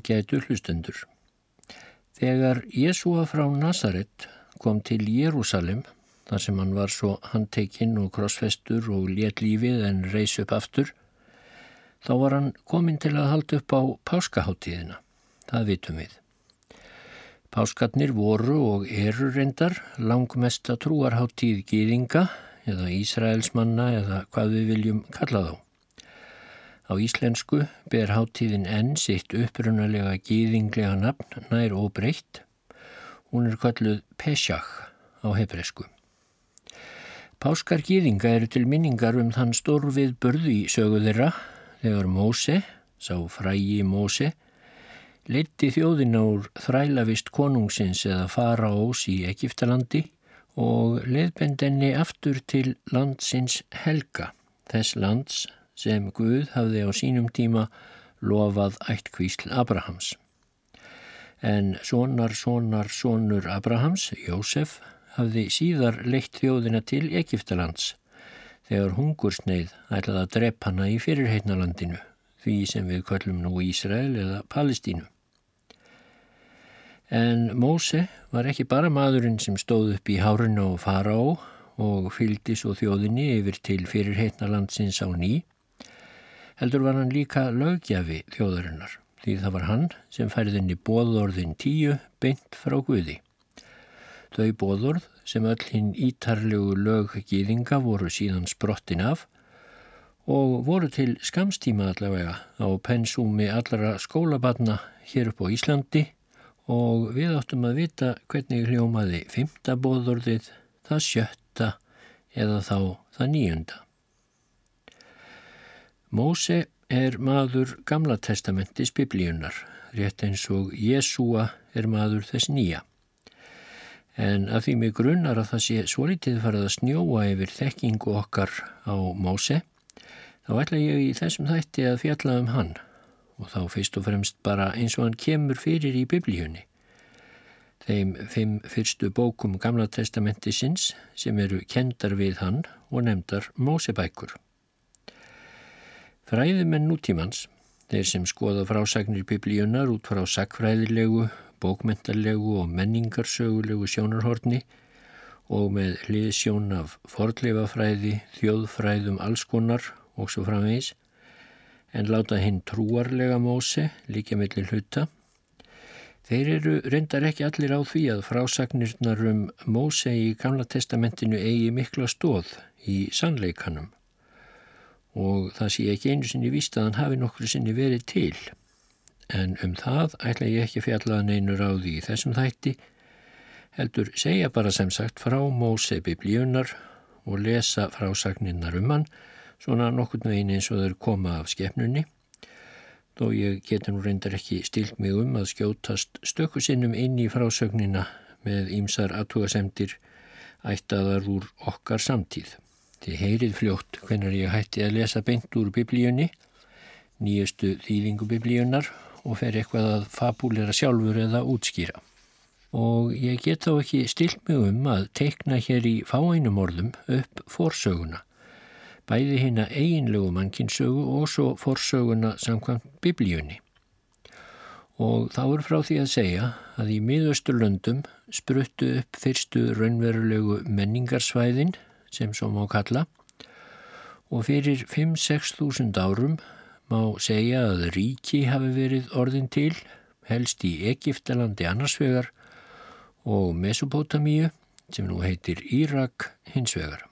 Ágætu hlustundur. Þegar Jésúa frá Nazaret kom til Jérúsalim, þar sem hann var svo handtekinn og krossfestur og let lífið en reys upp aftur, þá var hann komin til að halda upp á páskaháttíðina. Það vitum við. Páskarnir voru og eru reyndar langmesta trúarháttíð gýðinga eða Ísraelsmanna eða hvað við viljum kalla þá. Á íslensku ber háttíðin enn sitt upprunalega gýðinglega nafn nær og breytt. Hún er kalluð Pesach á hebresku. Páskar gýðinga eru til minningar um þann stórfið burði í sögu þeirra þegar Móse, sá frægi Móse, leiti þjóðin ár þrælavist konungsins eða fara ós í Egiptalandi og leðbendenni aftur til landsins Helga, þess lands sem Guð hafði á sínum tíma lofað ættkvísl Abrahams. En sonar, sonar, sonur Abrahams, Jósef, hafði síðar leitt þjóðina til Egiptalands þegar hungursneið ætlaði að drepp hana í fyrirheitnalandinu, því sem við köllum nú Ísrael eða Palestínu. En Móse var ekki bara maðurinn sem stóð upp í hárinu og fara á og fylgdi svo þjóðinni yfir til fyrirheitnalandsins á ný, heldur var hann líka lögjafi þjóðarinnar því það var hann sem færðinni bóðorðin tíu beint frá Guði. Þau bóðorð sem öll hinn ítarlegu löggýðinga voru síðan sprottin af og voru til skamstíma allavega á pensúmi allara skólabatna hér upp á Íslandi og við áttum að vita hvernig hljómaði fymta bóðorðið, það sjötta eða þá það nýjunda. Móse er maður gamla testamentis biblíunar, rétt eins og Jésúa er maður þess nýja. En að því mig grunnar að það sé svolítið farið að snjóa yfir þekkingu okkar á Móse, þá ætla ég í þessum þætti að fjalla um hann og þá fyrst og fremst bara eins og hann kemur fyrir í biblíunni. Þeim fimm fyrstu bókum gamla testamentisins sem eru kendar við hann og nefndar Mósebækur. Fræðimenn nútímans, þeir sem skoða frásagnir biblíunar út frá sakfræðilegu, bókmentarlegu og menningarsögulegu sjónarhorni og með hliðsjón af fordleifafræði, þjóðfræðum allskonar og svo framvegis, en láta hinn trúarlega móse líka mellir hluta. Þeir eru reyndar ekki allir á því að frásagnirnar um móse í Gamla testamentinu eigi mikla stóð í sannleikanum og það sé ekki einu sinni víst að hann hafi nokkru sinni verið til. En um það ætla ég ekki fjallaðan einur á því í þessum þætti, heldur segja bara sem sagt frá Móse biblíunar og lesa frásagninnar um hann, svona nokkurnu einu eins og þau koma af skefnunni, þó ég geti nú reyndar ekki stilt mig um að skjótast stökusinnum inn í frásögnina með ímsar aðtugasemdir ættaðar úr okkar samtíð. Þið heyrið fljótt hvernig ég hætti að lesa beint úr biblíunni, nýjustu þýðingu biblíunar og fer eitthvað að fabúlera sjálfur eða útskýra. Og ég get þá ekki stilt mig um að teikna hér í fáeinum orðum upp fórsöguna, bæði hérna eiginlegu mannkinsögu og svo fórsöguna samkvæmt biblíunni. Og þá er frá því að segja að í miðausturlöndum spruttu upp fyrstu raunverulegu menningarsvæðin sem svo má kalla og fyrir 5-6 þúsund árum má segja að ríki hafi verið orðin til helst í Egiptalandi annarsvegar og Mesopotamíu sem nú heitir Írak hinsvegar.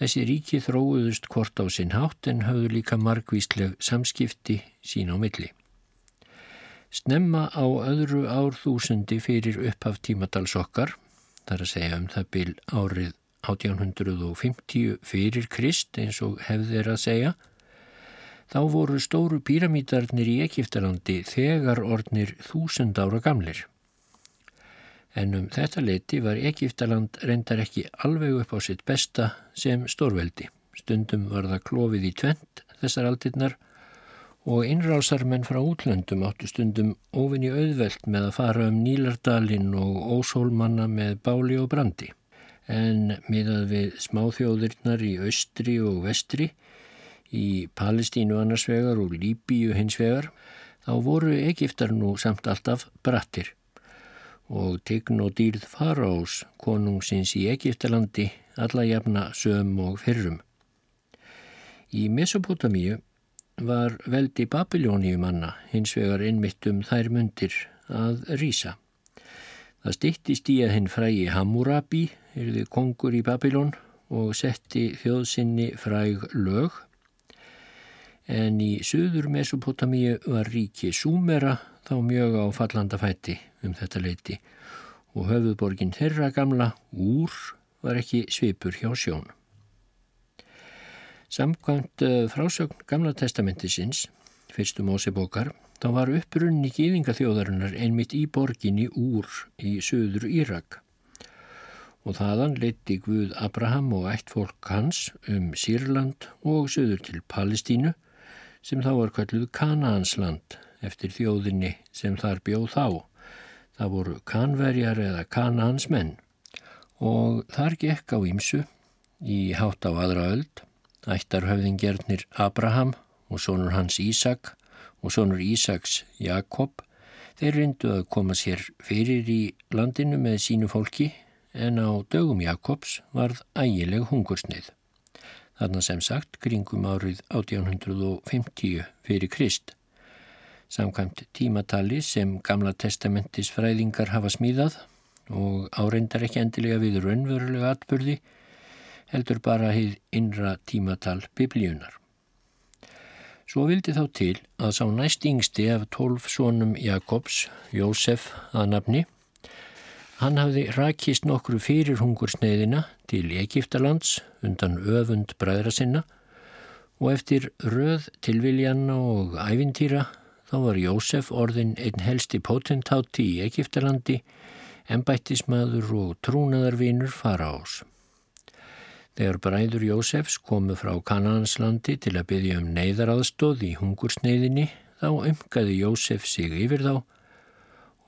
Þessi ríki þróuðust hvort á sinn hátt en hafðu líka margvísleg samskipti sín á milli. Snemma á öðru árþúsundi fyrir upphaf tímadals okkar, þar að segja um það byl árið 1850 fyrir Krist eins og hefðir að segja, þá voru stóru píramítarnir í Egiptalandi þegar ornir þúsund ára gamlir. En um þetta leti var Egiptaland reyndar ekki alveg upp á sitt besta sem stórveldi. Stundum var það klófið í tvent þessar aldirnar og innrásarmenn frá útlöndum áttu stundum ofinni auðvelt með að fara um Nílardalinn og ósólmanna með báli og brandi en miðað við smáþjóðirnar í austri og vestri, í Palestínu annarsvegar og Líbíu hinsvegar, þá voru Egiptar nú samt alltaf brattir og tign og dýrð faraós konungsins í Egiptalandi alla jafna söm og fyrrum. Í Mesopotamíu var veldi Babilóniumanna hins vegar innmitt um þær mundir að rýsa. Það stittist í að hinn frægi Hammurabi, erði kongur í Babilón og setti þjóðsynni fræg lög en í söður Mesopotamíu var ríki Súmera þá mjög á fallanda fætti um þetta leiti og höfuborgin þeirra gamla úr var ekki svipur hjá sjón. Samkvæmt eh, frásögn Gamla testamentisins, fyrstum ósebókar, þá var upprunni gýðingaþjóðarinnar einmitt í borginni úr í söður Írak og þaðan leiti Guð Abraham og ætt fólk hans um Sýrland og söður til Palestínu sem þá var kalluð Kanahansland eftir þjóðinni sem þar bjóð þá. Það voru kanverjar eða Kanahansmenn og þar gekk á ímsu í hátt á aðra öld ættarhöfðingjörnir Abraham og sonur hans Ísak og sonur Ísaks Jakob þeir reyndu að koma sér fyrir í landinu með sínu fólki en á dögum Jakobs varð ægileg hungursneið. Þarna sem sagt kringum árið 1850 fyrir Krist. Samkvæmt tímatali sem gamla testamentis fræðingar hafa smíðað og áreindar ekki endilega við raunverulega atbyrði heldur bara heið innra tímatal biblíunar. Svo vildi þá til að sá næst yngsti af tólf sónum Jakobs, Jósef að nafni, Hann hafði rakist nokkru fyrir hungursneiðina til Egiptalands undan öfund bræðra sinna og eftir röð tilviljanna og ævintýra þá var Jósef orðin einn helsti potentátti í Egiptalandi, ennbættismadur og trúnaðarvinur fara ás. Þegar bræður Jósefs komu frá Kananslandi til að byggja um neyðaraðstóð í hungursneiðinni þá umgaði Jósef sig yfir þá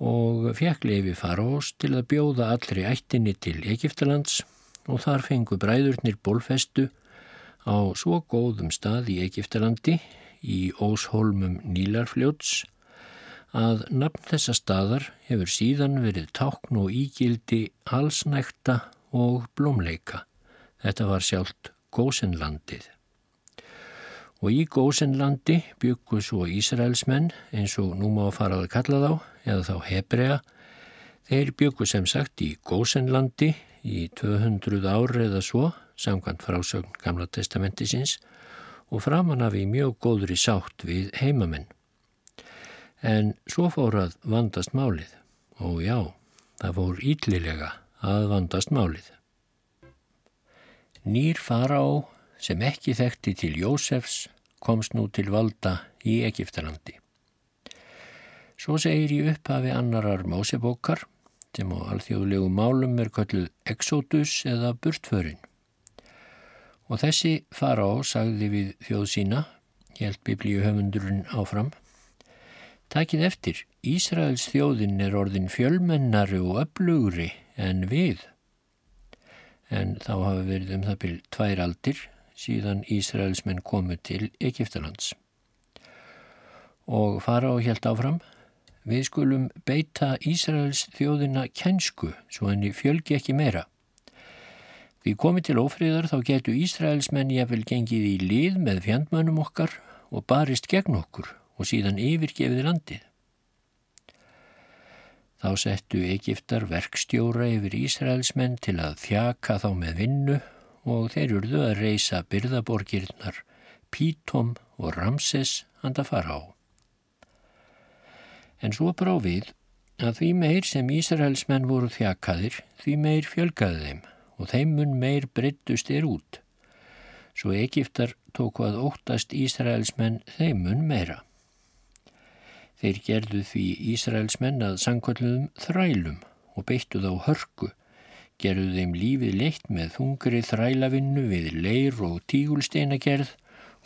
og fekk leifi Farós til að bjóða allri ættinni til Egiptalands og þar fengu bræðurnir bólfestu á svo góðum stað í Egiptalandi í Óshólmum Nílarfljóts að nafn þessa staðar hefur síðan verið tákn og ígildi halsnækta og blómleika. Þetta var sjálft Gósenlandið. Og í Gósenlandi byggu svo Ísraelsmenn eins og nú má faraði kalla þá, eða þá Hebrea. Þeir byggu sem sagt í Gósenlandi í 200 ári eða svo, samkvæmt frásögn Gamla testamentisins og framan af í mjög góður í sátt við heimamenn. En svo fór að vandast málið og já, það fór ítlilega að vandast málið. Nýr faraó sem ekki þekkti til Jósefs komst nú til valda í Egiptalandi. Svo segir í upphafi annarar másebókar sem á alþjóðlegu málum er kalluð Exodus eða Burtförin. Og þessi faraó sagði við þjóð sína, helt biblíuhöfundurinn áfram, Takið eftir, Ísraels þjóðin er orðin fjölmennari og öflugri en við en þá hafa verið um það byrj tvær aldir síðan Ísraelsmenn komu til Egiptalands. Og fara og helt áfram, við skulum beita Ísraels þjóðina kænsku svo henni fjölgi ekki meira. Við komið til ófríðar þá getu Ísraelsmenn jáfnvel gengið í lið með fjandmönnum okkar og barist gegn okkur og síðan yfirgefiði landið. Þá settu Egiptar verkstjóra yfir Ísraelsmenn til að þjaka þá með vinnu og þeir urðu að reysa byrðaborgirnar Pítom og Ramses handa fara á. En svo brá við að því meir sem Ísraelsmenn voru þjakaðir, því meir fjölgaði þeim og þeim mun meir breyttust er út. Svo Egiptar tóku að óttast Ísraelsmenn þeim mun meira. Þeir gerðu því Ísraelsmenn að sangkvöldum þrælum og beittu þá hörku, gerðu þeim lífið leitt með þungri þrælavinnu við leir og tígulsteinagerð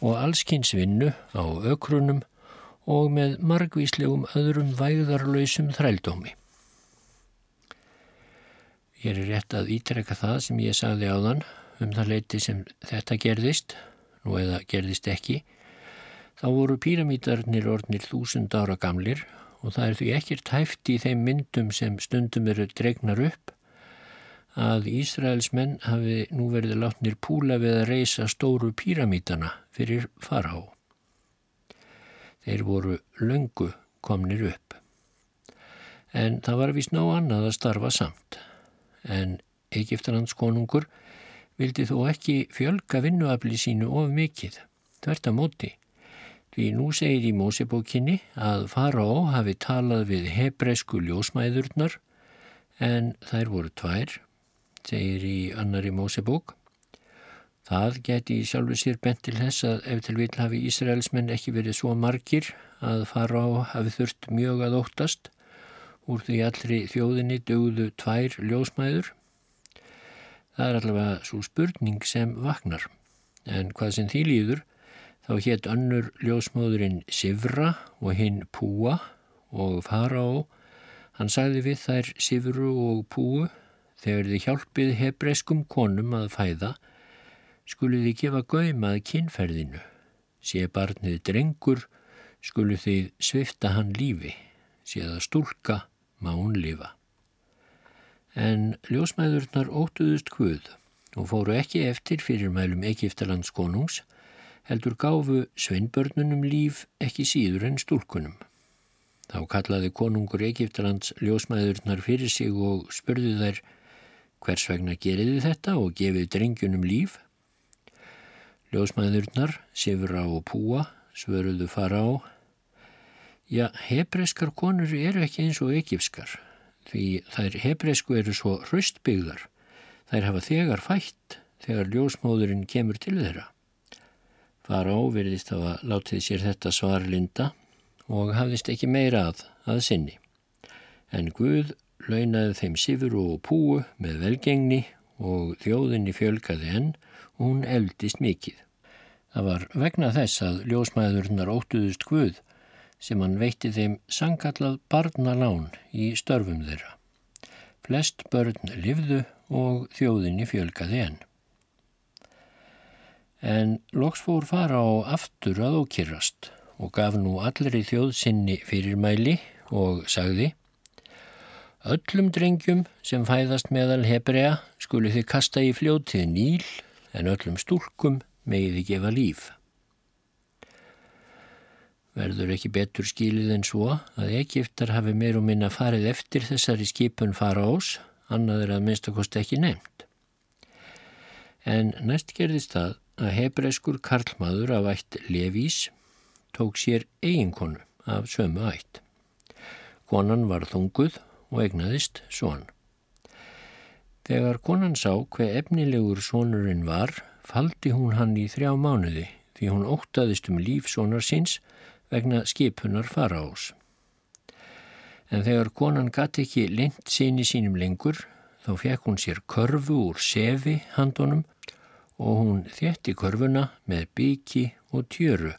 og allskynnsvinnu á ökrunum og með margvíslegum öðrum væðarlausum þrældómi. Ég er rétt að ítrekka það sem ég sagði á þann um það leiti sem þetta gerðist, nú eða gerðist ekki, Þá voru píramítarnir ornir þúsund ára gamlir og það er því ekkert hæft í þeim myndum sem stundum eru dregnar upp að Ísraels menn hafi nú verið látnir púla við að reysa stóru píramítana fyrir fará. Þeir voru löngu komnir upp. En það var vist ná annað að starfa samt. En Egiptalands konungur vildi þó ekki fjölga vinnuafli sínu of mikið, þvert að móti. Því nú segir í Mósebókinni að Farao hafi talað við hebreysku ljósmæðurnar en þær voru tvær, segir í annari Mósebók. Það geti sjálfur sér bent til þess að ef til vil hafi Ísraelsmenn ekki verið svo margir að Farao hafi þurft mjög að óttast úr því allri þjóðinni dögðu tvær ljósmæður. Það er allavega svo spurning sem vaknar en hvað sem því líður Þá hétt önnur ljósmóðurinn Sivra og hinn Púa og Farao. Hann sagði við þær Sivru og Púu þegar þið hjálpið hebreiskum konum að fæða skulu þið gefa gaumað kynferðinu. Sé barnið drengur skulu þið svifta hann lífi. Sé það stúlka má hún lifa. En ljósmæðurnar óttuðust hvud og fóru ekki eftir fyrir mælum Egiptalands konungs heldur gáfu sveinbörnunum líf ekki síður en stúlkunum. Þá kallaði konungur Egiptalands ljósmæðurnar fyrir sig og spurði þær hvers vegna geriði þetta og gefið drengjunum líf. Ljósmæðurnar, Sifra og Púa, svöruðu fara á. Já, hebreskar konur eru ekki eins og egipskar, því þær hebresku eru svo hraustbyggðar. Þær hafa þegar fætt þegar ljósmóðurinn kemur til þeirra. Faró virðist hafa látið sér þetta svar linda og hafðist ekki meira að að sinni. En Guð launaði þeim sifur og púu með velgengni og þjóðinni fjölgaði enn og hún eldist mikið. Það var vegna þess að ljósmæðurnar óttuðust Guð sem hann veitti þeim sangallað barnalán í störfum þeirra. Flest börn livðu og þjóðinni fjölgaði enn en loks fór fara á aftur að ókyrrast og gaf nú allri þjóð sinni fyrirmæli og sagði Öllum drengjum sem fæðast meðal hebrea skuli þið kasta í fljótið nýl en öllum stúlkum megiði gefa líf. Verður ekki betur skilið en svo að Egiptar hafi meir og minna farið eftir þessari skipun fara ás, annað er að minnstakost ekki nefnt. En næst gerðist það að hebreiskur karlmaður af ætt Levís tók sér eiginkonu af sömu ætt. Konan var þunguð og egnaðist svon. Þegar konan sá hver efnilegur sonurinn var, faldi hún hann í þrjá mánuði því hún óttaðist um lífsónar síns vegna skipunar fara ás. En þegar konan gæti ekki lengt síni sínum lengur, þá fekk hún sér körfu úr sefi handunum og hún þétti körfuna með byggi og tjöru,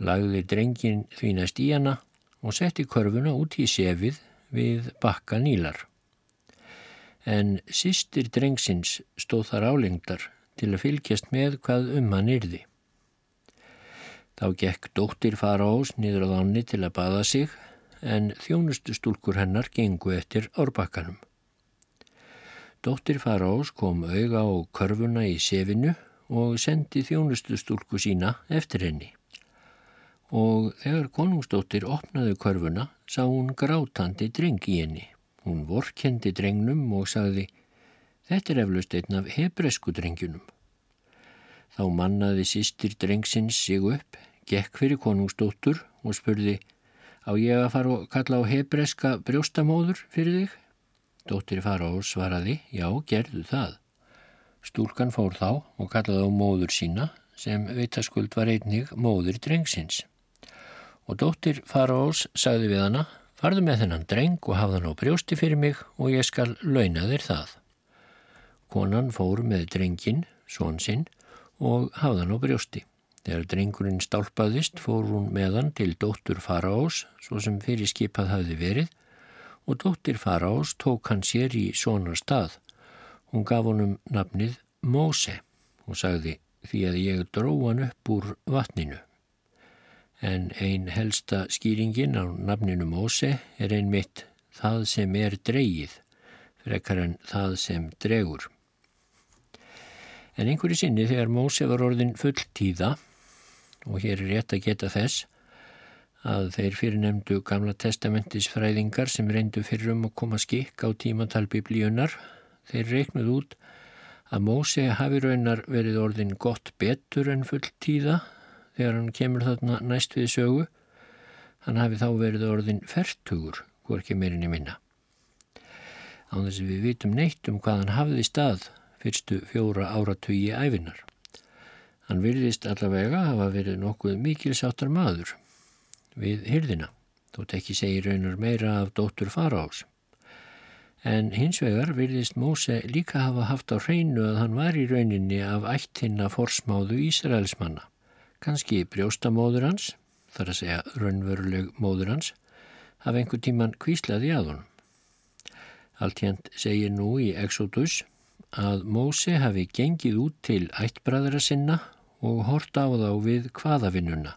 lagði drengin því næst í hana og setti körfuna út í sefið við bakka nýlar. En sístir drengsins stóð þar álengdar til að fylgjast með hvað um hann yrði. Þá gekk dóttir fara ás niður á þanni til að baða sig en þjónustu stúlkur hennar gengu eftir árbakkanum. Dóttir Farós kom auga á körfuna í sefinu og sendi þjónustustúlku sína eftir henni. Og þegar konungsdóttir opnaði körfuna sá hún grátandi dreng í henni. Hún vorkendi drengnum og sagði Þetta er eflaust einn af hebresku drengjunum. Þá mannaði sýstir drengsins sig upp, gekk fyrir konungsdóttur og spurði Á ég að fara og kalla á hebreska brjóstamóður fyrir þig? Dóttir Farós svaraði, já, gerðu það. Stúlkan fór þá og kallaði á móður sína sem vitaskuld var einnig móður drengsins. Og dóttir Farós sagði við hana, farðu með þennan dreng og hafða hann á brjósti fyrir mig og ég skal launa þér það. Konan fór með drengin, són sinn, og hafða hann á brjósti. Þegar drengurinn stálpaðist fór hún með hann til dóttur Farós, svo sem fyrir skipað hafi verið, og dóttir Farás tók hann sér í sonar stað. Hún gaf honum nafnið Móse og sagði því að ég dró hann upp úr vatninu. En ein helsta skýringin á nafninu Móse er einmitt það sem er dreyið, frekar en það sem dregur. En einhverju sinni þegar Móse var orðin fulltíða, og hér er rétt að geta þess, að þeir fyrir nefndu gamla testamentisfræðingar sem reyndu fyrir um að koma skikk á tímatal biblíunar, þeir reiknuð út að Móse hafi raunar verið orðin gott betur en fulltíða þegar hann kemur þarna næst við sögu, hann hafi þá verið orðin fertugur hvorki meirinni minna. Á þess að við vitum neitt um hvað hann hafði stað fyrstu fjóra áratugi æfinar. Hann virðist allavega hafa verið nokkuð mikilsáttar maður við hyrðina, þótt ekki segir raunar meira af dóttur fara ás. En hins vegar virðist Móse líka hafa haft á hreinu að hann var í rauninni af ættinna forsmáðu Ísraelsmanna. Kanski brjóstamóður hans, þar að segja raunveruleg móður hans, af einhver tíman kvíslaði að honum. Alltjent segir nú í Exodus að Móse hafi gengið út til ættbræðara sinna og hort á þá við hvaðavinnuna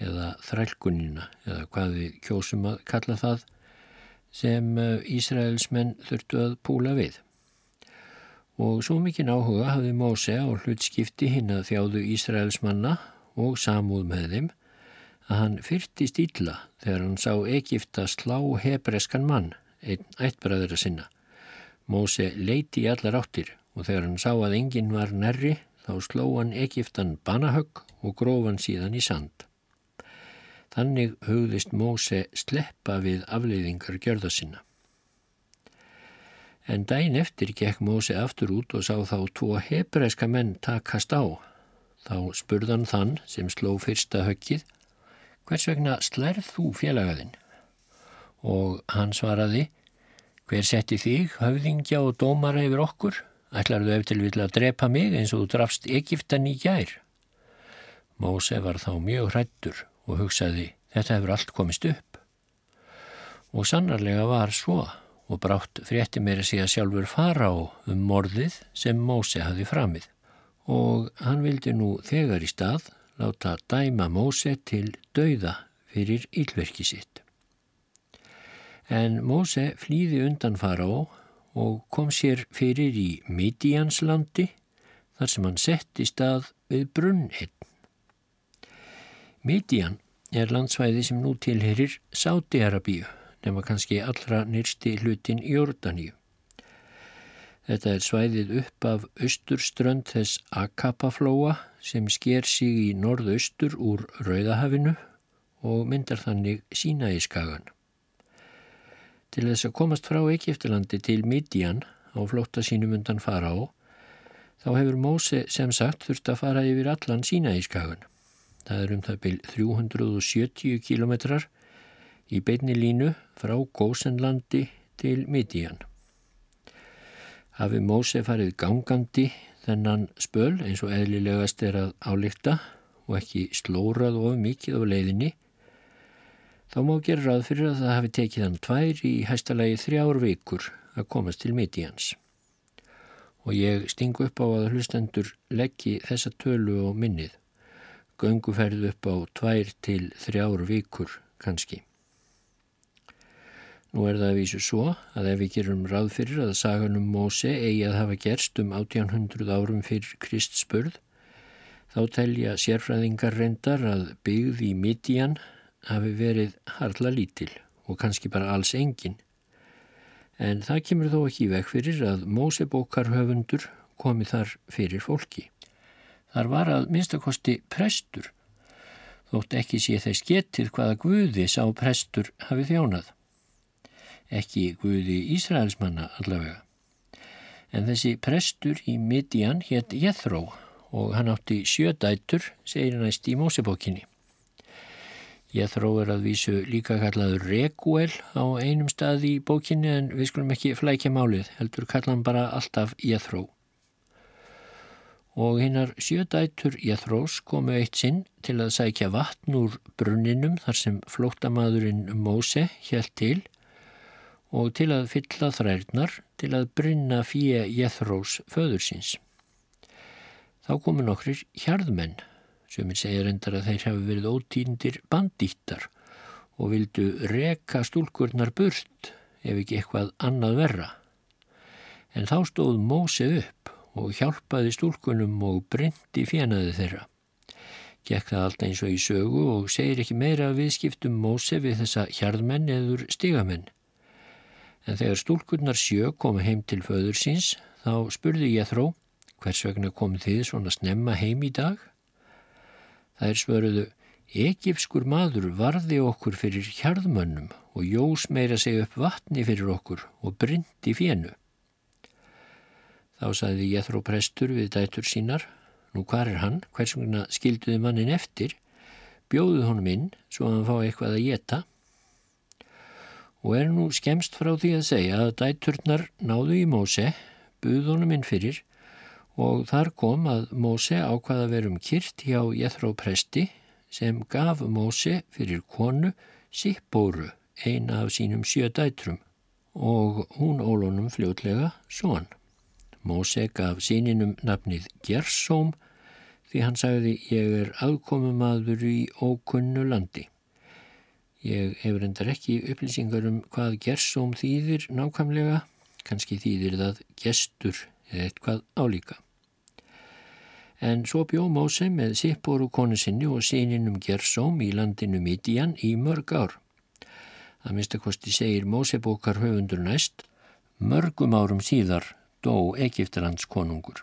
eða þrælkunina eða hvað við kjósum að kalla það sem eh, Ísraelsmenn þurftu að púla við. Og svo mikinn áhuga hafði Móse á hlutskipti hinn að þjáðu Ísraelsmanna og samúð með þeim að hann fyrtist illa þegar hann sá Egipta slá hebreskan mann, einn ættbræðra sinna. Móse leiti í allar áttir og þegar hann sá að enginn var nærri þá sló hann Egiptan banahögg og gróf hann síðan í sand. Þannig hugðist Móse sleppa við afleiðingar gjörða sinna. En dæin eftir gekk Móse aftur út og sá þá tvo hebreska menn takast á. Þá spurðan þann sem sló fyrsta höggið hvers vegna slærð þú félagaðinn? Og hann svaraði, hver setti þig, höfðingja og dómara yfir okkur? Ætlar þú eftir vilja að drepa mig eins og þú drafst Egiptan í gær? Móse var þá mjög hrættur og hugsaði, þetta hefur allt komist upp. Og sannarlega var svo og brátt frétti að sé að sjálfur fara á um morðið sem Móse hafi framið. Og hann vildi nú þegar í stað láta dæma Móse til dauða fyrir ílverki sitt. En Móse flýði undan fará og kom sér fyrir í Midianslandi þar sem hann setti stað við brunninn. Midian er landsvæði sem nú tilherir Sáti-Arabíu nema kannski allra nýrsti hlutin Jórdaníu. Þetta er svæðið upp af austurströnd þess Akapaflóa sem sker sig í norðaustur úr Rauðahafinu og myndar þannig sína í skagan. Til þess að komast frá Egiptilandi til Midian á flótta sínum undan fara á, þá hefur Móse sem sagt þurft að fara yfir allan sína í skagan. Það er um það byrj 370 kilometrar í beinni línu frá Gósenlandi til Midian. Hafi Móse farið gangandi þennan spöl eins og eðlilegast er að álíkta og ekki slórað of mikið á leiðinni, þá má gera ráð fyrir að það hafi tekið hann tvær í hæstalagi þrjár vikur að komast til miti hans. Og ég stingu upp á að hlustendur leggji þessa tölu og minnið. Gönguferð upp á tvær til þrjár vikur kannski. Nú er það að vísu svo að ef við gerum ráð fyrir að saganum Móse eigi að hafa gerst um 1800 árum fyrir Kristspörð, þá telja sérfræðingar reyndar að byggð í Midian hafi verið harla lítil og kannski bara alls engin. En það kemur þó ekki vekk fyrir að Mósebókarhöfundur komi þar fyrir fólki. Þar var að minnstakosti prestur, þótt ekki sé þess getið hvaða guði sá prestur hafi þjónað ekki Guði Ísraelsmanna allavega. En þessi prestur í Midian hétt Jethro og hann átti sjödætur, segir næst í Mósebókinni. Jethro er að vísu líka kallaður Reguel á einum stað í bókinni en við skulum ekki flækja málið, heldur kalla hann bara alltaf Jethro. Og hinnar sjödætur Jethros komu eitt sinn til að sækja vatn úr brunninum þar sem flóttamadurinn Móse hjælt til og til að fylla þrærnar til að brinna fíja Jethrós föður síns. Þá komu nokkrir hjarðmenn, Sumir segja reyndar að þeir hafi verið ótýndir bandítar og vildu reka stúlkurnar burt ef ekki eitthvað annað verra. En þá stóð Móse upp og hjálpaði stúlkunum og brindi fjenaði þeirra. Gekk það allt eins og í sögu og segir ekki meira viðskiptum Móse við þessa hjarðmenn eður stigamenn. En þegar stúlkurnar sjö komu heim til föður síns þá spurði ég þró hvers vegna kom þið svona snemma heim í dag? Það er svöruðu, Egipskur maður varði okkur fyrir hjarðmönnum og jós meira segja upp vatni fyrir okkur og brindi fjennu. Þá saði Jethro prestur við dætur sínar, nú hvar er hann, hvers vegna skilduði mannin eftir, bjóðu honum inn svo að hann fá eitthvað að geta og er nú skemst frá því að segja að dæturnar náðu í Móse, buð honum inn fyrir og þar kom að Móse ákvaða verum kyrt hjá Jethro presti sem gaf Móse fyrir konu Sippóru, eina af sínum sjö dætrum og hún ólunum fljótlega són. Móse gaf síninum nafnið Gersóm því hann sagði ég er aðkomumadur í ókunnu landi. Ég hefur endar ekki upplýsingar um hvað Gersóm þýðir nákvæmlega, kannski þýðir það gestur eða eitthvað álíka. En svo bjó Móse með Sippóru konu sinni og síninum Gersóm í landinu Midian í mörg ár. Það minnstakosti segir Mósebókar höfundur næst, mörgum árum síðar dó Egiptalands konungur.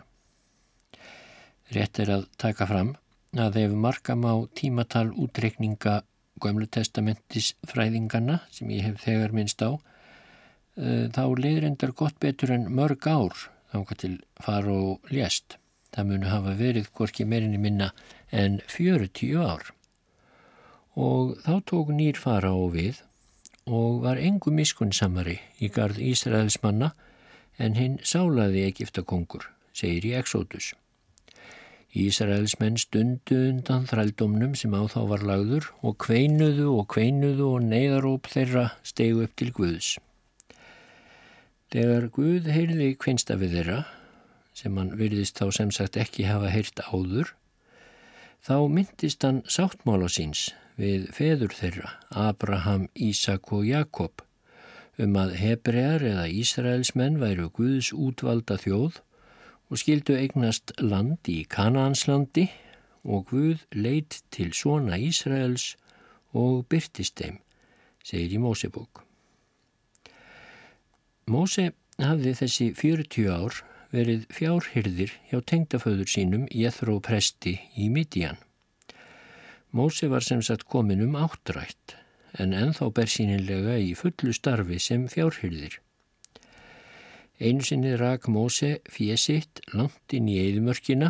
Rétt er að taka fram að ef markam á tímatal útreikninga Gömlu testamentis fræðingana sem ég hef þegar minnst á uh, þá leiður endar gott betur en mörg ár þángar til fara og lést. Það munu hafa verið hvorki meirinni minna en 40 ár. Og þá tók nýr fara á við og var engu miskunnsamari í gard Ísraels manna en hinn sálaði Egiptakongur, segir í Exodus. Ísraels menn stundu undan þrældómnum sem á þá var lagður og kveinuðu og kveinuðu og neyðaróp þeirra stegu upp til Guðs. Þegar Guð heyrði kveinstafið þeirra, sem hann virðist þá sem sagt ekki hafa heyrt áður, þá myndist hann sáttmála síns við feður þeirra, Abraham, Ísak og Jakob, um að hebrear eða Ísraelsmenn væru Guðs útvalda þjóð og skildu eignast land í Kanaanslandi og Guð leitt til svona Ísraels og byrtist þeim, segir í Mósebók. Móse hafði þessi 40 ár verið fjárhyrðir hjá tengdaföður sínum Jethro presti í Midian. Móse var sem sagt komin um áttrætt en enþá bersýnilega í fullu starfi sem fjárhyrðir. Einu sinni rak Móse fjesitt langt inn í eðimörkina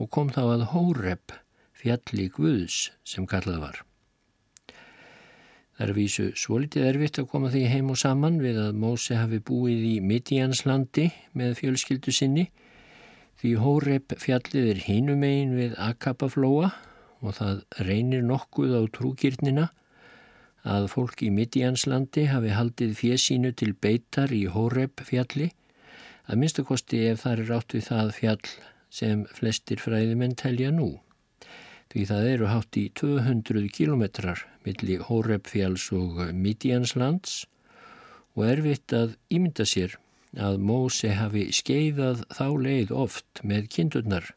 og kom þá að Hórep, fjalli Guðs sem kallað var. Það er að vísu svolítið erfitt að koma því heim og saman við að Móse hafi búið í Midjanslandi með fjölskyldu sinni því Hórep fjallið er hinumegin við Akapaflóa og það reynir nokkuð á trúkirnina að fólk í Midjanslandi hafi haldið fjesínu til beitar í Hórep fjalli, að minnstakosti ef það er rátt við það fjall sem flestir fræðimenn telja nú. Því það eru hátt í 200 kilometrar millir Hórep fjalls og Midjanslands og erfitt að ímynda sér að Móse hafi skeiðað þá leið oft með kindurnar,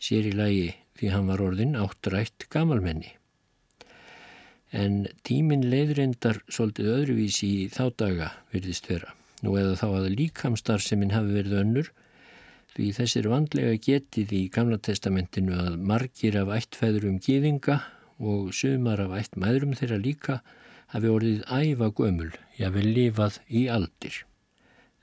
sér í lagi því hann var orðin áttrætt gamalmenni en tímin leiðrindar svolítið öðruvísi í þá daga virðist vera. Nú eða þá að líkamstar sem hinn hafi verið önnur því þessir vandlega getið í Gamla testamentinu að margir af ættfæðurum gýðinga og sumar af ættmæðurum þeirra líka hafi orðið æfa gömul, jáfnvel lifað í aldir.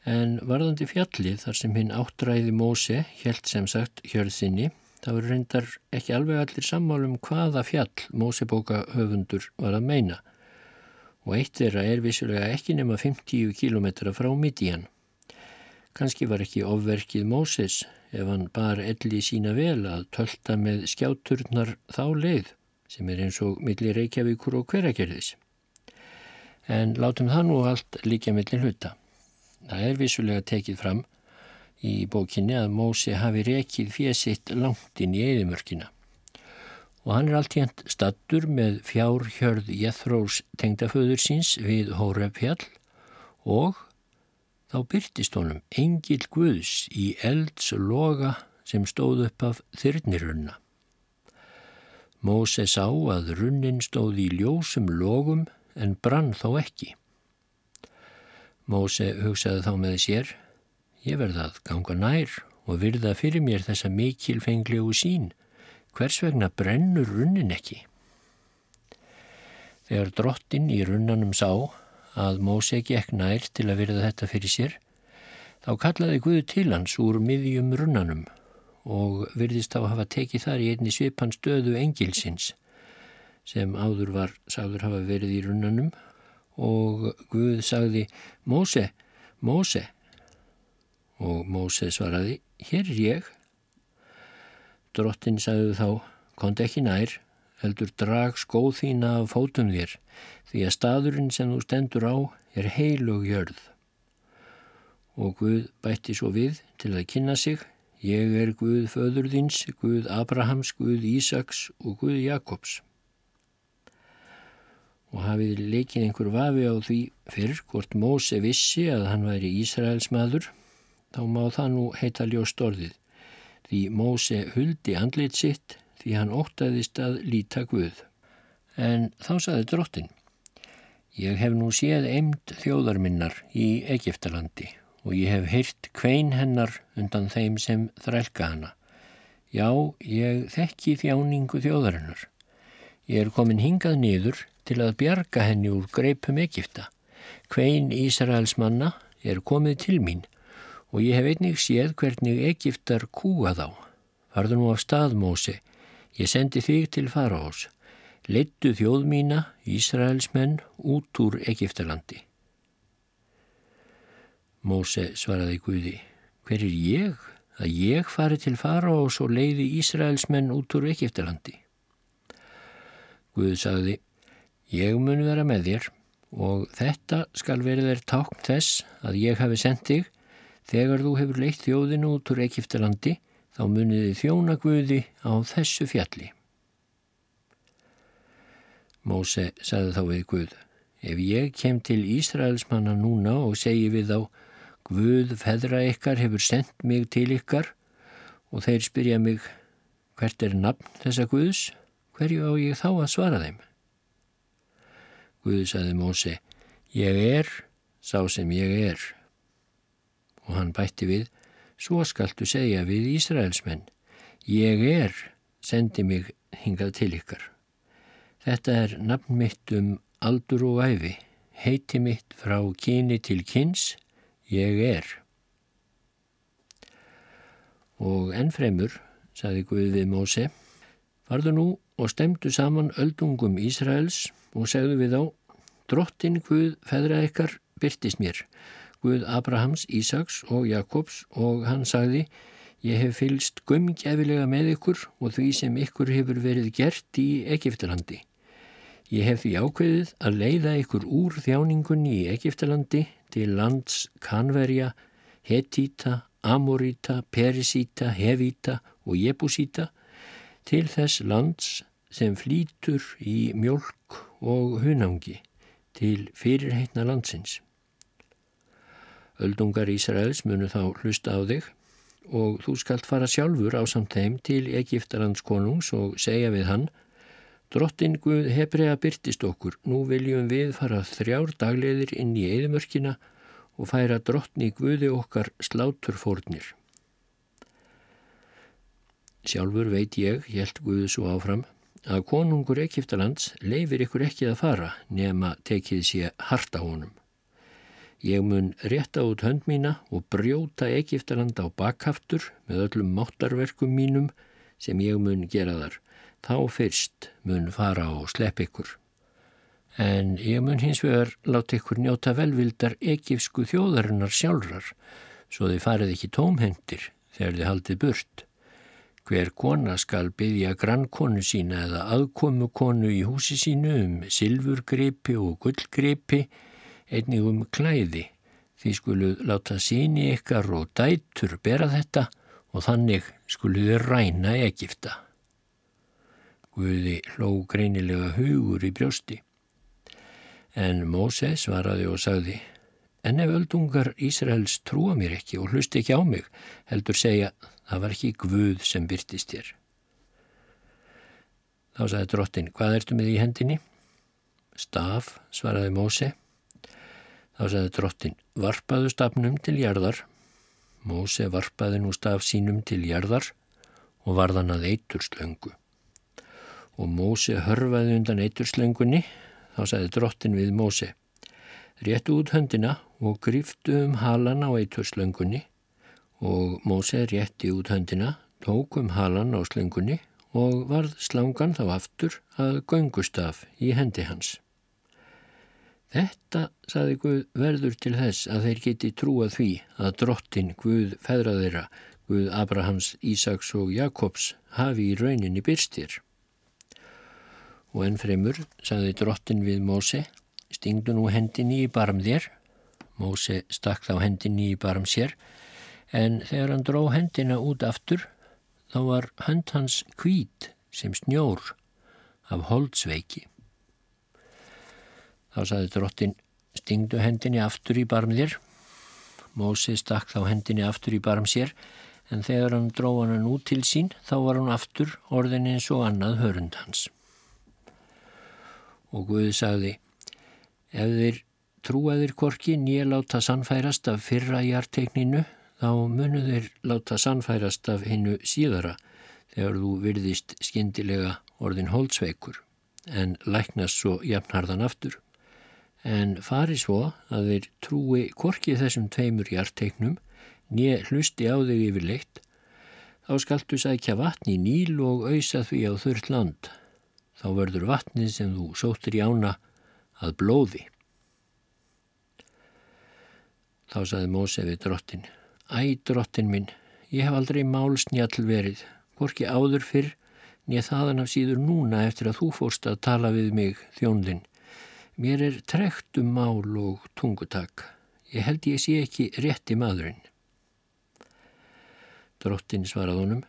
En varðandi fjallið þar sem hinn áttræði Móse helt sem sagt hjörðinni Það voru reyndar ekki alveg allir sammálum hvaða fjall Mósebóka höfundur var að meina og eitt þeirra er vissulega ekki nema 50 km frá Midian. Kanski var ekki ofverkið Móses ef hann bar elli sína vel að tölta með skjáturnar þá leið sem er eins og millir Reykjavíkur og hveragerðis. En látum það nú allt líka millir hluta. Það er vissulega tekið fram í bókinni að Mósi hafi rekið fjösitt langt inn í eðimörkina og hann er alltjent stattur með fjárhjörð Jethrós tengdaföður síns við Hórefjall og þá byrtist honum engil Guðs í elds loga sem stóð upp af þyrnirunna. Móse sá að runnin stóð í ljósum logum en brann þó ekki. Móse hugsaði þá með sér, ég verða að ganga nær og virða fyrir mér þessa mikilfenglegu sín hvers vegna brennur runnin ekki? Þegar drottin í runnanum sá að Móse gekk nær til að verða þetta fyrir sér, þá kallaði Guðu til hans úr miðjum runnanum og virðist þá hafa tekið þar í einni svipan stöðu engilsins sem áður var sáður hafa verið í runnanum og Guð sagði Móse, Móse og Móse svaraði, hér er ég Drottin sagði þá, konti ekki nær, heldur drag skóð þína af fótum þér, því að staðurinn sem þú stendur á er heilug jörð. Og Guð bætti svo við til að kynna sig, ég er Guð föður þins, Guð Abrahams, Guð Ísaks og Guð Jakobs. Og hafið leikinn einhver vafi á því fyrr hvort Móse vissi að hann væri Ísraels maður, þá má það nú heita ljóst orðið því Móse huldi andlit sitt því hann óttaðist að líta Guð. En þá saði drottin, ég hef nú séð eimt þjóðarminnar í Egiptalandi og ég hef heyrt kvein hennar undan þeim sem þrælka hana. Já, ég þekki þjáningu þjóðarinnar. Ég er komin hingað niður til að bjarga henni úr greipum Egipta. Kvein Ísraels manna er komið til mín og ég hef einnig séð hvernig Egiptar kúa þá. Farðu nú af staðmósi, ég sendi þig til faraós. Leittu þjóð mína, Ísraelsmenn, út úr Egiptalandi. Móse svaraði Guði, hver er ég að ég fari til faraós og leiði Ísraelsmenn út úr Egiptalandi? Guð sagði, ég mun vera með þér og þetta skal verið þér tákn þess að ég hafi sendt þig Þegar þú hefur leitt þjóðinu út úr Egiptalandi þá muniði þjóna Guði á þessu fjalli. Móse sagði þá við Guð, ef ég kem til Ísraelsmanna núna og segi við þá, Guð feðra ykkar hefur sendt mig til ykkar og þeir spyrja mig, hvert er nafn þessa Guðs, hverju á ég þá að svara þeim? Guð sagði Móse, ég er sá sem ég er og hann bætti við, svo skaltu segja við Ísraelsmenn, ég er, sendi mig hingað til ykkar. Þetta er nafn mitt um aldur og æfi, heiti mitt frá kyni til kyns, ég er. Og ennfremur, saði Guð við Móse, farðu nú og stemdu saman öldungum Ísraels og segðu við á, drottin Guð feðra ykkar byrtist mér, Guð Abrahams, Ísaks og Jakobs og hann sagði Ég hef fylst gömgefilega með ykkur og því sem ykkur hefur verið gert í Egiptalandi. Ég hef því ákveðið að leiða ykkur úr þjáningunni í Egiptalandi til lands Kanverja, Hetita, Amorita, Perisita, Hevita og Jebusita til þess lands sem flýtur í mjölk og hunangi til fyrirheitna landsins. Öldungar Ísraels munu þá hlusta á þig og þú skalt fara sjálfur á samt þeim til Egiptalands konungs og segja við hann Drottin Guð Hebrea byrtist okkur, nú viljum við fara þrjár dagleðir inn í eðimörkina og færa drottni Guði okkar sláturfórnir. Sjálfur veit ég, helt Guðu svo áfram, að konungur Egiptalands leifir ykkur ekki að fara nema tekið sé harta honum. Ég mun rétta út hönd mína og brjóta Egiptaland á bakhaftur með öllum máttarverkum mínum sem ég mun gera þar. Þá fyrst mun fara og slepp ykkur. En ég mun hins vegar láta ykkur njóta velvildar egifsku þjóðarinnar sjálfrar, svo þið farið ekki tómhendir þegar þið haldið burt. Hver kona skal byggja grannkonu sína eða aðkomu konu í húsi sínu um silfurgripi og gullgripi einnig um klæði, því skuluð láta síni ykkar og dætur bera þetta og þannig skuluð ræna Egipta. Guði hló greinilega hugur í brjósti. En Móse svaraði og sagði, en ef öldungar Ísraels trúa mér ekki og hlusti ekki á mig, heldur segja, það var ekki Guð sem byrtist þér. Þá sagði drottin, hvað ertu með í hendinni? Staf, svaraði Móse. Þá sagði drottin, varpaðu stafnum til jarðar. Móse varpaði nú staf sínum til jarðar og varðan að eitur slöngu og Móse hörfaði undan eiturslöngunni, þá sagði drottin við Móse, réttu út höndina og griftu um halan á eiturslöngunni og Móse rétti út höndina, tók um halan á slöngunni og varð slangan þá aftur að göngustaf í hendi hans. Þetta, saði Guð, verður til þess að þeir geti trúað því að drottin Guð feðraðeira, Guð Abrahams, Ísaks og Jakobs hafi í rauninni byrstir. Og ennfremur sagði drottin við Móse, stingdu nú hendinni í barm þér. Móse stakk þá hendinni í barm sér, en þegar hann dró hendina út aftur, þá var hönd hans kvít sem snjór af holdsveiki. Þá sagði drottin, stingdu hendinni aftur í barm þér. Móse stakk þá hendinni aftur í barm sér, en þegar hann dró hann út til sín, þá var hann aftur orðin eins og annað hörund hans og Guði sagði ef þeir trúaðir korki nýja láta sannfærast af fyrra hjartekninu þá munu þeir láta sannfærast af hinnu síðara þegar þú virðist skindilega orðin holdsveikur en læknast svo jafnharðan aftur. En fari svo að þeir trúi korki þessum tveimur hjarteknum nýja hlusti á þig yfirleitt þá skaltu sækja vatni níl og auðsa því á þurrt land þá verður vatnið sem þú sóttir í ána að blóði. Þá saði Móse við drottin, Æ, drottin minn, ég hef aldrei málsnjall verið, hvorki áður fyrr, nýja þaðan af síður núna eftir að þú fórst að tala við mig þjónlinn. Mér er trekt um mál og tungutak. Ég held ég sé ekki rétti maðurinn. Drottin svarað honum,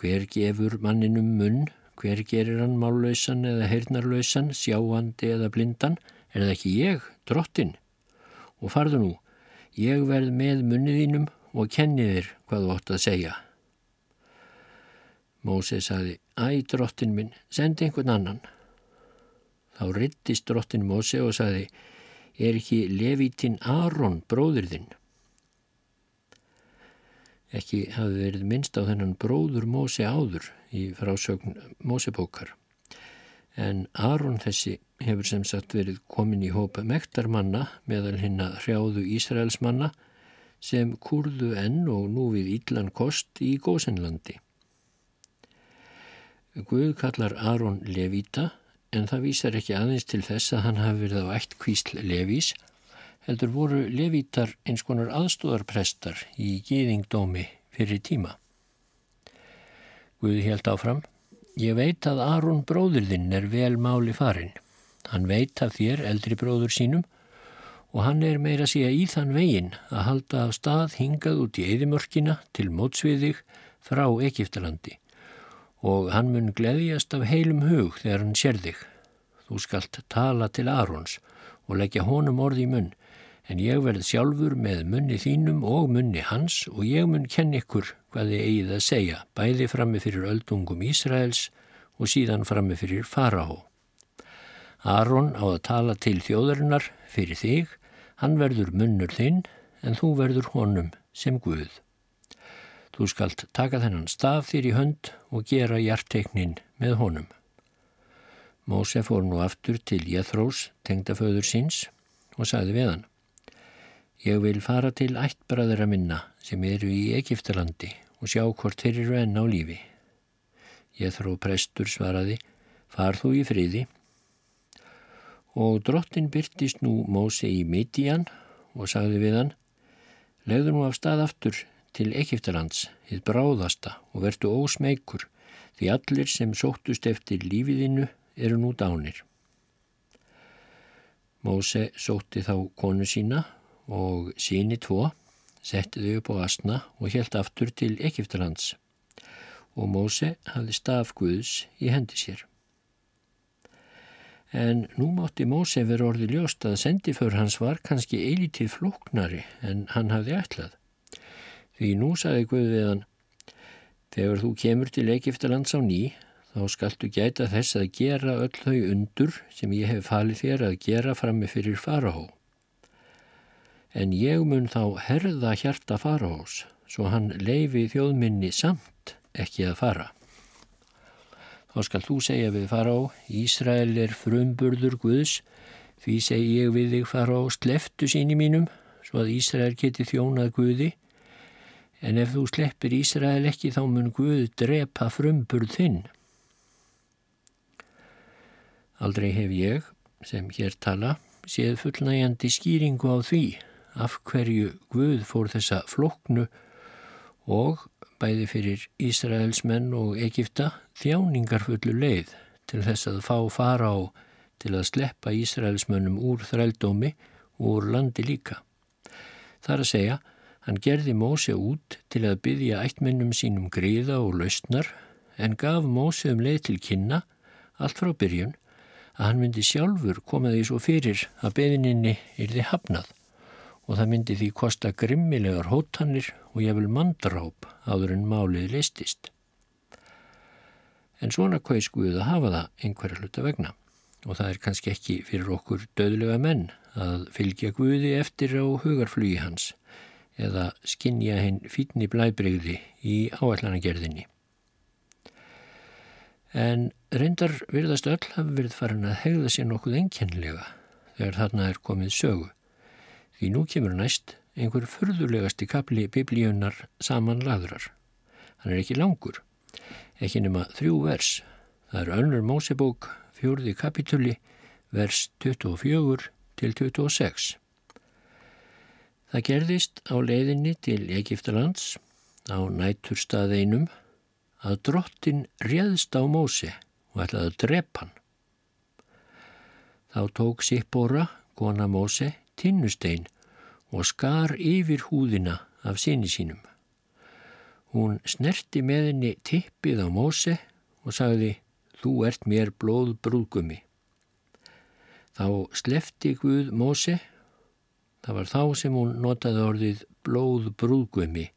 hver gefur manninum munn Hver gerir hann mállausan eða heyrnarlausan, sjáandi eða blindan? Er það ekki ég, drottin? Og farðu nú, ég verð með munniðínum og kenni þér hvað þú ótt að segja. Móse saði, æ, drottin minn, sendi einhvern annan. Þá rittist drottin Móse og saði, er ekki levítinn Aron bróður þinn? Ekki hafi verið minnst á þennan bróður Móse áður í frásögn Mósebókar. En Aron þessi hefur sem sagt verið komin í hópa mektarmanna meðal hinn að hrjáðu Ísraelsmanna sem kurðu enn og nú við Ídlan kost í Gósenlandi. Guð kallar Aron Levita en það vísar ekki aðeins til þess að hann hafi verið á eitt kvísl Levís heldur voru Levítar eins konar aðstóðarprestar í gýðingdómi fyrir tíma. Guði helt áfram. Ég veit að Aron bróður þinn er vel máli farin. Hann veit af þér eldri bróður sínum og hann er meira síða í þann vegin að halda af stað hingað út í eðimörkina til mótsviðig frá Egiptalandi og hann mun gleðjast af heilum hug þegar hann sér þig. Þú skalt tala til Arons og leggja honum orði í munn en ég verð sjálfur með munni þínum og munni hans og ég mun kenn ykkur hvað þið eigið að segja, bæði frammi fyrir öldungum Ísraels og síðan frammi fyrir Farahó. Aron á að tala til þjóðarinnar fyrir þig, hann verður munnur þinn en þú verður honum sem Guð. Þú skalt taka þennan staf þér í hönd og gera hjarteknin með honum. Móse fór nú aftur til Jethrós, tengdaföður síns, og sagði við hann. Ég vil fara til ættbræðra minna sem eru í Egiptalandi og sjá hvort þeir eru enn á lífi. Þró prestur svaraði, far þú í friði. Og drottin byrtist nú Móse í Midian og sagði við hann, legður nú af stað aftur til Egiptalands, þið bráðasta og verdu ósmeikur, því allir sem sóttust eftir lífiðinu eru nú dánir. Móse sótti þá konu sína og síni tvo setti þau upp á asna og helt aftur til Egiptalands og Móse hafði staf Guðs í hendi sér. En nú mátti Móse vera orði ljóst að sendiför hans var kannski eilítið flóknari en hann hafði ætlað. Því nú saði Guð við hann, þegar þú kemur til Egiptalands á ný, þá skaltu gæta þess að gera öll þau undur sem ég hef falið þér að gera frammi fyrir farahó. En ég mun þá herða hjarta farahós, svo hann leifi þjóðminni samt ekki að fara. Þá skal þú segja við fará, Ísrael er frumburður Guðs, því segi ég við þig fará, sleftu síni mínum, svo að Ísrael geti þjónað Guði, en ef þú sleppir Ísrael ekki þá mun Guð drepa frumburð þinn. Aldrei hef ég, sem hér tala, séð fullnægjandi skýringu á því af hverju Guð fór þessa floknu og bæði fyrir Ísraels menn og Egipta þjáningarfullu leið til þess að fá fara á til að sleppa Ísraels mönnum úr þrældómi og úr landi líka. Það er að segja, hann gerði Móse út til að byggja ættmennum sínum gríða og lausnar en gaf Móse um leið til kynna, allt frá byrjun, að hann myndi sjálfur koma því svo fyrir að beðininni þið hafnað. Og það myndi því kosta grimmilegar hóttanir og jafnvel mandráp áður en málið leistist. En svona hvað skuðið að hafa það einhverja hluta vegna. Og það er kannski ekki fyrir okkur döðlega menn að fylgja Guði eftir á hugarflugi hans eða skinja hinn fítni blæbreyði í áallanagerðinni. En reyndar virðast öll hafi verið farin að hegða sér nokkuð enkenlega þegar þarna er komið sögu. Því nú kemur næst einhver furðulegasti kapli biblíunar saman lagrar. Hann er ekki langur, ekki nema þrjú vers. Það er önnur Mósebók, fjórði kapituli, vers 24 til 26. Það gerðist á leiðinni til Egiptalands á næturstaðeinum að drottin réðst á Móse og ætlaði að drepa hann. Þá tók Sippóra, kona Móse, tinnustein og skar yfir húðina af sinni sínum. Hún snerti með henni tippið á móse og sagði, þú ert mér blóð brúðgumi. Þá slefti Guð móse, það var þá sem hún notaði orðið blóð brúðgumi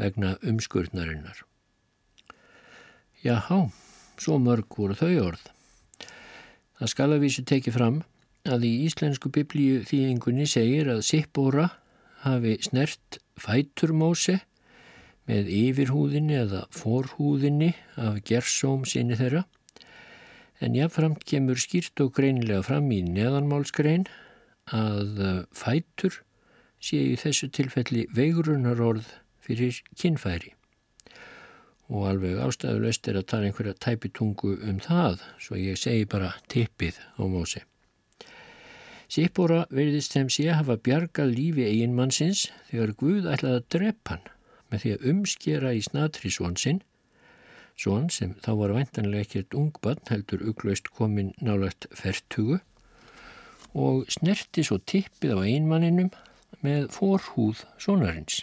vegna umskurnarinnar. Jáhá, svo mörg voru þau orð. Það skal að vísu tekið fram að í íslensku biblíu þýðingunni segir að Sippóra hafi snert fæturmóse með yfirhúðinni eða forhúðinni af gersóm sinni þeirra en jáfnframt kemur skýrt og greinilega fram í neðanmálskrein að fætur sé í þessu tilfelli veigrunnarorð fyrir kinnfæri og alveg ástæðulegst er að tala einhverja tæpitungu um það svo ég segi bara tippið á mósi. Sippora verðist sem sé hafa bjargað lífi eiginmannsins þegar Guð ætlaði að drepa hann með því að umskera í snatri svon sinn, svon sem þá var væntanlega ekkert ungbann heldur uklaust komin nálagt fertugu og snerti svo tippið á einmanninum með forhúð sonarins.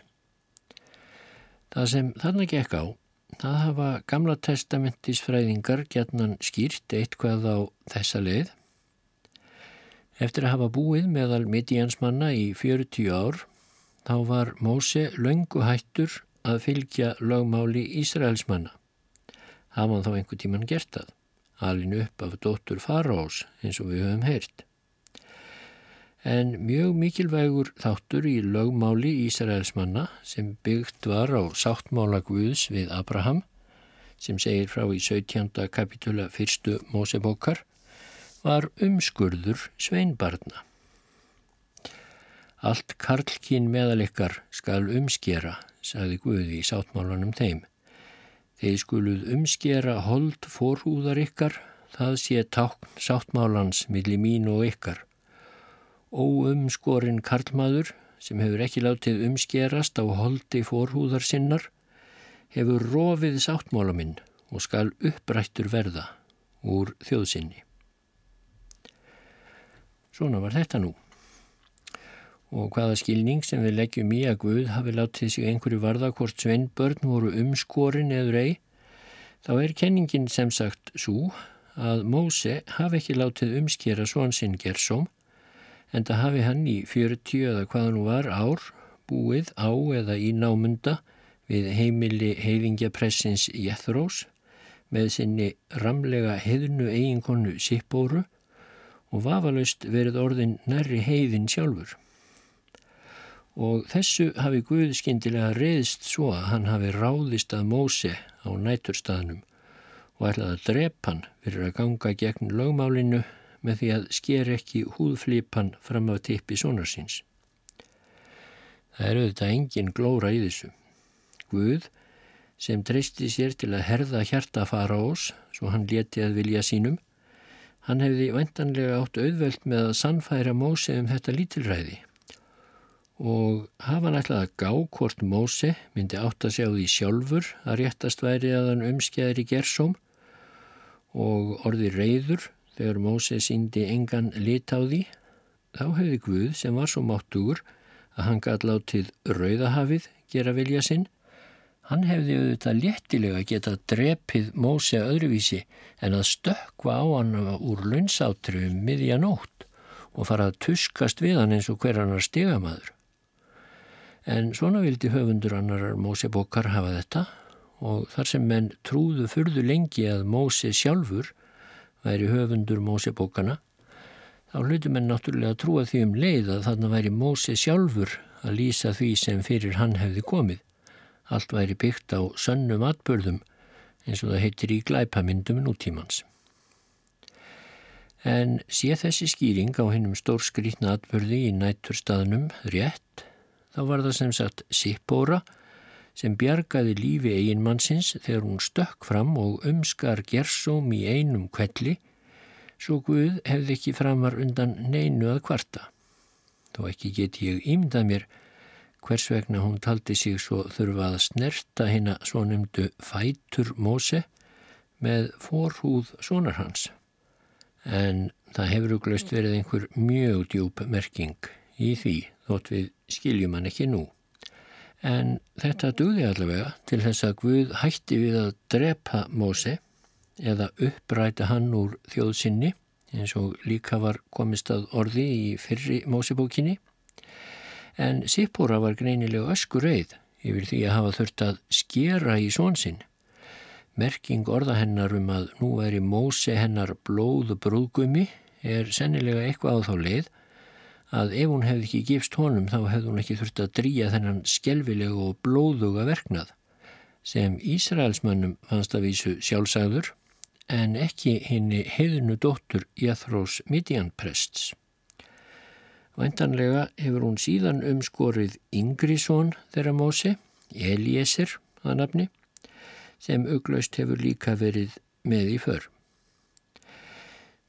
Það sem þarna gekk á, það hafa gamla testamentisfræðingar gætnan skýrt eitthvað á þessa leið Eftir að hafa búið meðal midjansmanna í 40 ár þá var Móse löngu hættur að fylgja lögmáli Ísraelsmanna. Hafa hann þá einhver tíman gert það, alin upp af dóttur Farós eins og við höfum heyrt. En mjög mikilvægur þáttur í lögmáli Ísraelsmanna sem byggt var á sáttmála Guðs við Abraham sem segir frá í 17. kapitula fyrstu Mósebókar var umskurður sveinbarna. Allt karlkín meðal ykkar skal umskera, sagði Guði í sáttmálunum þeim. Þeir skuluð umskera hold forhúðar ykkar, það sé tákn sáttmálans millir mín og ykkar. Óumskorinn karlmaður sem hefur ekki látið umskerast á holdi forhúðar sinnar hefur rofið sáttmála minn og skal upprættur verða úr þjóðsynni. Svona var þetta nú. Og hvaða skilning sem við leggjum í að Guð hafi látið sig einhverju varða hvort sveinbörn voru umskorin eður ei, þá er kenningin sem sagt svo að Móse hafi ekki látið umskera svonsinn Gersóm en það hafi hann í 40 eða hvaða nú var ár búið á eða í námunda við heimili heiðingjapressins Jethrós með sinni ramlega heiðnu eiginkonu Sippóru og vafalaust verið orðin nærri heiðin sjálfur. Og þessu hafi Guð skindilega reyðst svo að hann hafi ráðist að Móse á næturstaðnum og ætlaði að drepa hann fyrir að ganga gegn lögmálinu með því að sker ekki húðflipan fram af tippi sonarsins. Það er auðvitað engin glóra í þessu. Guð sem treysti sér til að herða hjarta fara ós, svo hann leti að vilja sínum, hann hefði vantanlega átt auðvelt með að sannfæra Móse um þetta lítilræði og hafa hann ætlað að gá hvort Móse myndi átt að sjá því sjálfur að réttast væri að hann umskjæðir í gersóm og orði reyður þegar Móse síndi engan lit á því, þá hefði Guð sem var svo máttugur að hann gæti látið rauðahafið gera vilja sinn Hann hefði auðvitað léttilega getað drepið Móse öðruvísi en að stökka á hann úr launsátri um miðjanótt og fara að tuskast við hann eins og hver annar stigamadur. En svona vildi höfundur annarar Móse bókar hafa þetta og þar sem menn trúðu fyrðu lengi að Móse sjálfur væri höfundur Móse bókana, þá hlutu menn náttúrulega að trúa því um leið að þarna væri Móse sjálfur að lýsa því sem fyrir hann hefði komið. Allt væri byggt á sönnum atbörðum eins og það heitir í glæpamyndum nútímans. En sé þessi skýring á hennum stór skrítna atbörði í nætturstaðnum rétt, þá var það sem sagt Sippóra sem bjargaði lífi eiginmannsins þegar hún stökk fram og umskar gersóm í einum kvelli, svo Guð hefði ekki framar undan neinu að kvarta. Þó ekki get ég ímdað mér hvers vegna hún taldi sig svo þurfa að snerta hérna svo nefndu fætur Móse með forhúð sonar hans. En það hefur auðvist verið einhver mjög djúb merking í því þótt við skiljum hann ekki nú. En þetta dugði allavega til þess að Guð hætti við að drepa Móse eða uppræta hann úr þjóðsynni eins og líka var komist að orði í fyrri Mósebókinni en Sippóra var greinilega öskur reið yfir því að hafa þurft að skera í svonsinn. Merking orða hennar um að nú væri Móse hennar blóðu brúðgumi er sennilega eitthvað á þá leið að ef hún hefði ekki gifst honum þá hefði hún ekki þurft að drýja þennan skelvilega og blóðuga verknað sem Ísraelsmönnum fannst að vísu sjálfsagður en ekki henni heiðinu dóttur Jæþrós Midjanprests. Væntanlega hefur hún síðan umskorið Ingrísson þeirra Mósi, Eliesir að nafni, sem auglaust hefur líka verið með í för.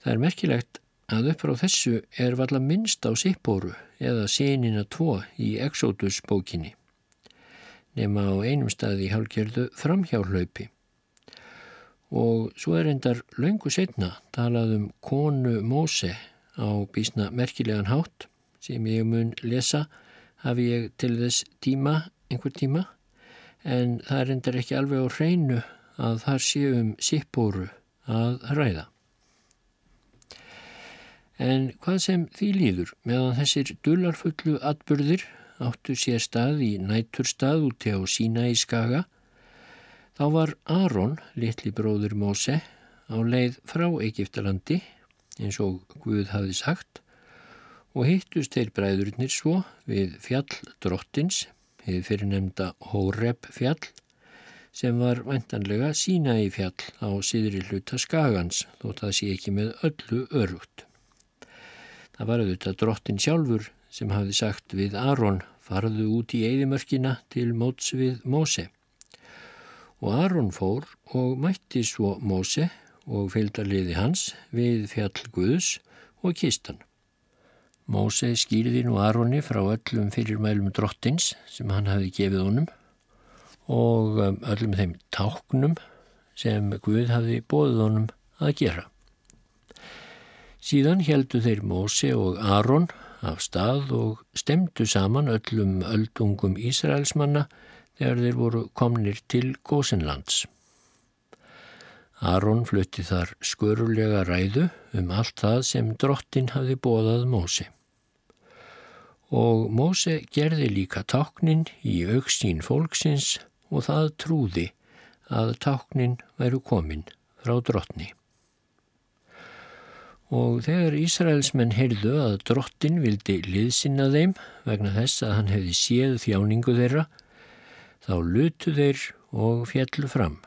Það er merkilegt að upp frá þessu er valla minnst á Sippóru eða Sínina 2 í Exodus bókinni, nema á einum staði í hálgjörðu framhjálaupi. Og svo er endar laungu setna talað um konu Móse á bísna merkilegan hátt sem ég mun lesa hafi ég til þess tíma, einhver tíma, en það er endur ekki alveg á hreinu að þar séum sippóru að ræða. En hvað sem því líður meðan þessir dullarfullu atbyrðir áttu sér stað í næturstað út á sína í skaga, þá var Aron, litli bróður Móse, á leið frá Egiptalandi, eins og Guð hafi sagt, og hittust þeir bræðurinnir svo við fjall drottins, hefði fyrir nefnda Hórep fjall, sem var vantanlega sína í fjall á síðri hluta skagans, þó það sé ekki með öllu örugt. Það var auðvitað drottin sjálfur sem hafði sagt við Aron farðu út í eðimörkina til móts við Móse. Og Aron fór og mætti svo Móse og fylgdarliði hans við fjall Guðs og kistan. Móse skýrði nú Aronni frá öllum fyrirmælum drottins sem hann hafi gefið honum og um, öllum þeim táknum sem Guð hafi bóðið honum að gera. Síðan heldu þeir Móse og Aron af stað og stemdu saman öllum öldungum Ísraelsmanna þegar þeir voru komnir til Gósenlands. Aron flutti þar skörulega ræðu um allt það sem drottin hafi bóðað Mósi. Og Móse gerði líka táknin í auksín fólksins og það trúði að táknin væru komin frá drottni. Og þegar Ísraelsmenn heyrðu að drottin vildi liðsinna þeim vegna þess að hann hefði séð þjáningu þeirra, þá lutu þeir og fjallu fram.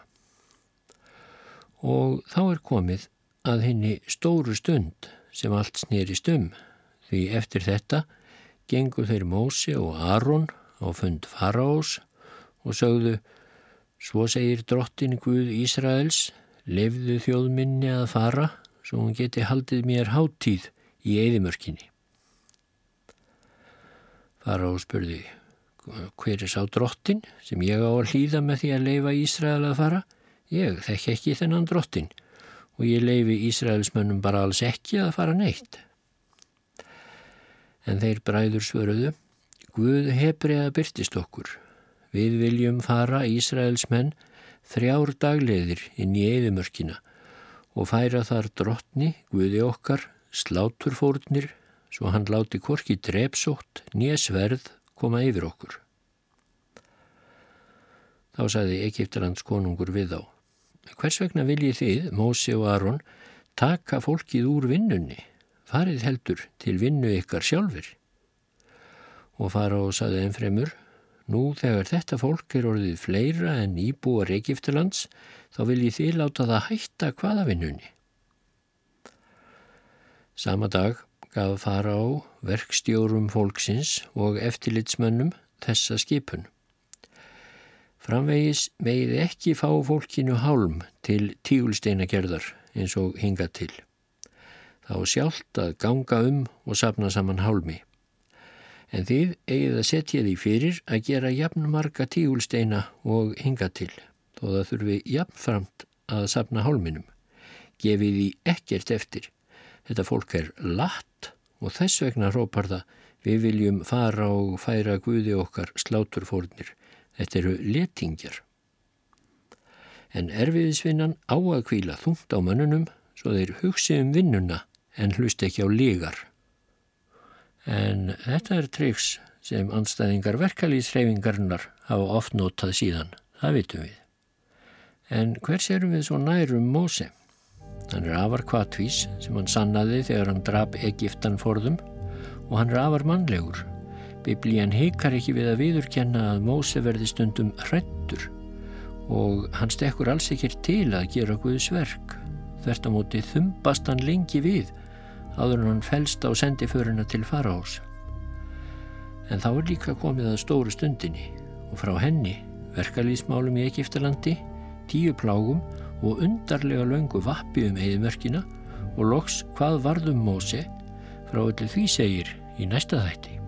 Og þá er komið að henni stóru stund sem allt snýrist um, því eftir þetta gengur þeir Mósi og Aron á fund Faraós og sögðu Svo segir drottin Guð Ísraels, lefðu þjóðminni að fara, svo hún geti haldið mér háttíð í eðimörkinni. Fara og spurði, hver er sá drottin sem ég á að hlýða með því að leifa Ísrael að fara? Ég þekk ekki þennan drottin og ég leifi Ísraelsmönnum bara alls ekki að fara neitt. En þeir bræður svöruðu, Guð hefriða byrtist okkur Við viljum fara Ísraels menn þrjár dagleðir inn í eðimörkina og færa þar drottni, Guði okkar, sláturfórnir, svo hann láti korki drepsótt, nýja sverð koma yfir okkur. Þá saði Egiptalands konungur við á. Hvers vegna viljið þið, Mósi og Aron, taka fólkið úr vinnunni? Farið heldur til vinnu ykkar sjálfur. Og fara og saði ennfremur, Nú þegar þetta fólk er orðið fleira en íbúar Egiptalands þá vil ég því láta það hætta hvaðavinnunni. Sama dag gaf fara á verkstjórum fólksins og eftirlitsmönnum þessa skipun. Framvegis megið ekki fá fólkinu hálm til tígulsteinagerðar eins og hinga til. Þá sjálft að ganga um og sapna saman hálmi en þið eigið að setja því fyrir að gera jafn marga tígulsteina og hinga til, þó það þurfi jafnframt að sapna hálminum. Gefið því ekkert eftir. Þetta fólk er latt og þess vegna hrópar það við viljum fara og færa Guði okkar sláturfórnir. Þetta eru letingjar. En erfiðisvinnan á að kvíla þungt á mönnunum svo þeir hugsi um vinnuna en hlust ekki á lígar. En þetta er triks sem anstæðingar verkalýðsreyfingarnar hafa oft notað síðan, það vitum við. En hvers erum við svo nærum Móse? Hann er afar kvatvís sem hann sannaði þegar hann drap Egiptan forðum og hann er afar mannlegur. Biblían heikar ekki við að viðurkenna að Móse verði stundum hrettur og hann stekkur alls ekkir til að gera Guðs verk. Þvert á móti þumbast hann lengi við áður en hann fælst á sendiföruna til faraós. En þá er líka komið að stóru stundinni og frá henni verkalýsmálum í Egiptalandi, tíu plágum og undarlega laungu vappi um heiðmörkina og loks hvað varðum Móse frá öllu því segir í næsta þætti.